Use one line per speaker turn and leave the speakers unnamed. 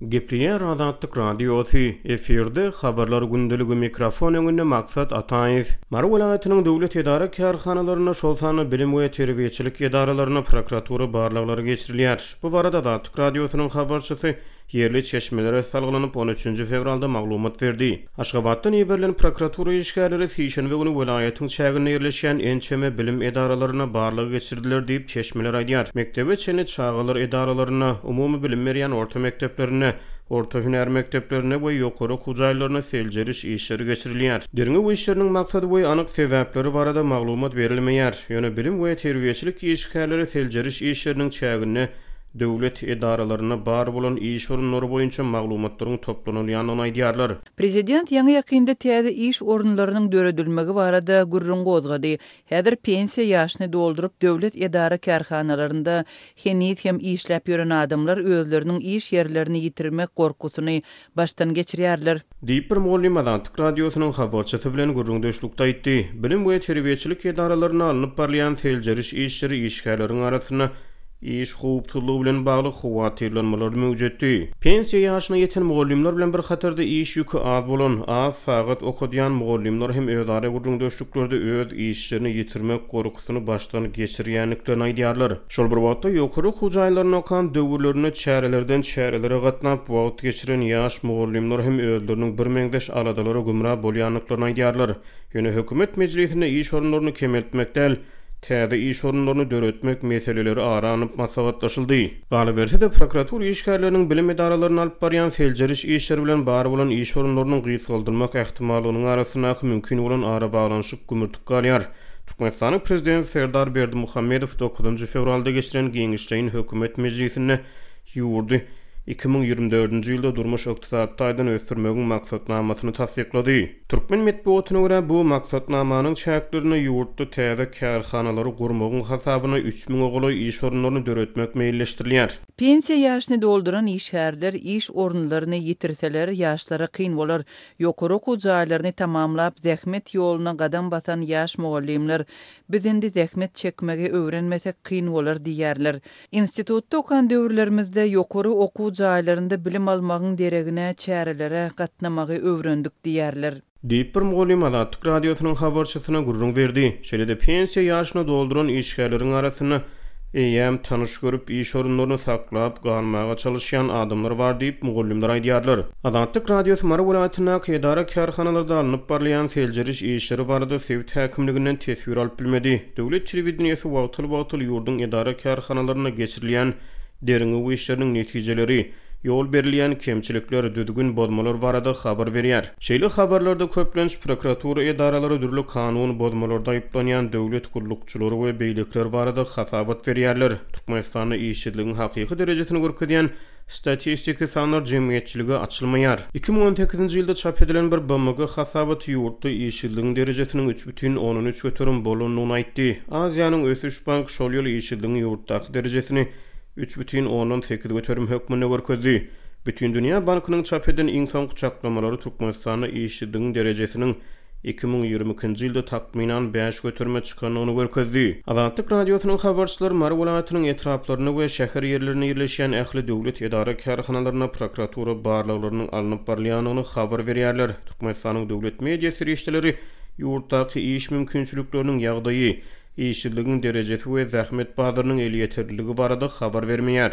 Gepleýär Azatlyk Radiosy, efirde Habarlar gündeligi, mikrofon öňünde Maksat Ataýew. Mary welaýatynyň döwlet edara-kärhanalarynda, şol sanda bilim we terbiýeçilik edaralarynda prokuratura barlaglary geçirilýär. Bu barada Azatlyk Radiosynyň habarçysy ýerli çeşmelere salgylanyp, on üçünji fewralda maglumat berdi. Aşgabatdan iberilen prokuratura işgärleri sişenbe güni welaýatyň çäginde ýerleşýän ençeme bilim edaralaryna barlag geçirdiler diýip, çeşmeler aýdýar. Mekdebe çenli çagalar edaralarynda, umumybilim berýän orta mekdeplerinde, orta hünär mekdeplerinde we ýokary okuw jaýlarynda seljeriş işleri geçirilýär. Derňew işleriniň maksady we anyk sebäpleri barada maglumat berilmeýär, ýöne bilim we terbiýeçilik işgärleri seljeriş işleriniň çäginde, döwlet edaralarynda bar bolan iş orunlary boýunça maglumatlaryň toplanylýandygyny aýdýarlar.
Prezident ýaňy-ýakynda täze iş orunlarynyň döredilmegi barada gürrüň gozgady. Häzir pensiýa ýaşyny dolduryp, döwlet edara-kärhanalarynda heniz hem işläp ýören adamlar özleriniň iş ýerlerini ýitirmek gorkusyny başdan geçirýärler.
Diýip, bir mugallym Azatlyk Radiosynyň habarçysy bilen gürrüňdeşlikde aýtdy. Bilim we terbiýeçilik edaralarynda alnyp barylýan seljeriş işleri işgärleriň arasynda iş howpsuzlygy bilen bagly howatyrlanmalary möwjetdi. Pensiýa ýaşyna ýeten mugallymlar bilen bir hatarda iş ýüki az bolan, az sagat okadýan mugallymlar hem özara gürrüňdeşliklerde öz işlerini ýitirmek gorkusyny başdan geçirýändiklerini aýdýarlar. Şol bir wagtda, ýokary okuw jaýlarynda okan döwürlerinde çärelerden çärelere gatnap, wagt geçiren ýaş mugallymlar hem özleriniň birmeňzeş aladalara gümra bolýandyklaryny aýdýarlar. Ýöne hökümet mejlisinde iş orunlaryny kemeltmek däl, täze iş orunlaryny döretmek meseleleri ara alnyp maslahatlaşyldy. Galyberse-de, prokuratura işgärleriniň bilim edaralarynda alyp barýan seljeriş işleri bilen bar bolan iş orunlarynyň gysgaldylmak ähtimallygynyň arasyndaky mümkin bolan arabaglanyşyk gümürtik galýar. Türkmenistanyň Prezidenti Serdar Berdimuhamedow dokuzynjy fewralda geçiren giňişleýin hökümet mejlisinde ýurdy iki müň ýigrimi dördünji ýylda durmuş-ykdysady taýdan ösdürmegiň maksatnamasyny tassyklady. Türkmen metbugatyna görä, bu maksatnamanyň çäklerinde ýurtda täze kärhanalary gurmagyň hasabyna üç müňe golaý iş orunlaryny döretmek meýilleşdirilýär.
Pensiýa ýaşyny dolduran işgärler iş orunlaryny ýitirseler, ýaşlara kyn bolar. Ýokary okuw jaýlaryny tamamlap, zähmet ýoluna gadam basan ýaş mugallymlar, Biz indi zähmet çekmegi öwrenmesek kyn bolar diýýärler. Institutda okan döwürlerimizde ýokary okuw jaýlarynda bilim almagyň deregine çärelere gatnamagy öwrendik diýýärler.
Diýip, bir mugallym Azatlyk Radiosynyň habarçysyna gürrüň berdi. Şeýle-de pensiýa ýaşyny dolduran işgärleriň arasynda Eýýäm tanyş görüp, iş orunlaryny saklap galmaga çalyşýan adamlar bar diýip, mugallymlar aýdýarlar. Azatlyk Radiosy Mary welaýatyndaky edara-kärhanalarda alnyp barylýan seljeriş işleri barada sebit häkimliginden teswir alyp bilmedi. Döwlet telewideniýesi wagtal-wagtal ýurduň edara-kärhanalarynda geçirilýän derňew işleriniň netijeleri, ýol berilýän kemçilikler, düzgün bozmalar barada habar berýär. Şeýle habarlarda köplenç prokuratura edaralary dürli kanun bozmalarda aýyplanýan döwlet gullukçylary, Şular we beýlekiler barada hasabat berýärler. Türkmenistanda işsizligiň hakyky derejesini görkezýän statistiki sanlar jemgyýetçilige açylmaýar. Iki müň on sekizinji ýylda çap edilen bir BMG hasabaty ýurtda işsizligiň derejesiniň üç bütin ondan üç göterim bolandygyny aýtdy. Aziýanyň ösüş banky şol ýyl işsizligiň ýurtdaky derejesini üç bütin ondan sekiz göterim hökmünde görkezdi. Bütindünýä bankynyň çap eden iň soňky çaklamalary Türkmenistanda işsizligiň derejesiniň iki müň ýigrimi ikinji ýylda takmynan bäş göterime çykandygyny görkezdi. Azatlyk Radiosynyň habarçylary Mary welaýatynyň etraplarynda we şäher ýerlerinde ýerleşýän ähli döwlet edara-kärhanalarynda prokuratura barlaglarynyň alnyp barylýandygyny habar berýärler. Türkmenistanyň döwlet media serişdeleri ýurtdaky iş mümkinçilikleriniň ýagdaýy, işsizligiň derejesi we zähmet bazarynyň elýeterliligi barada habar bermeýär.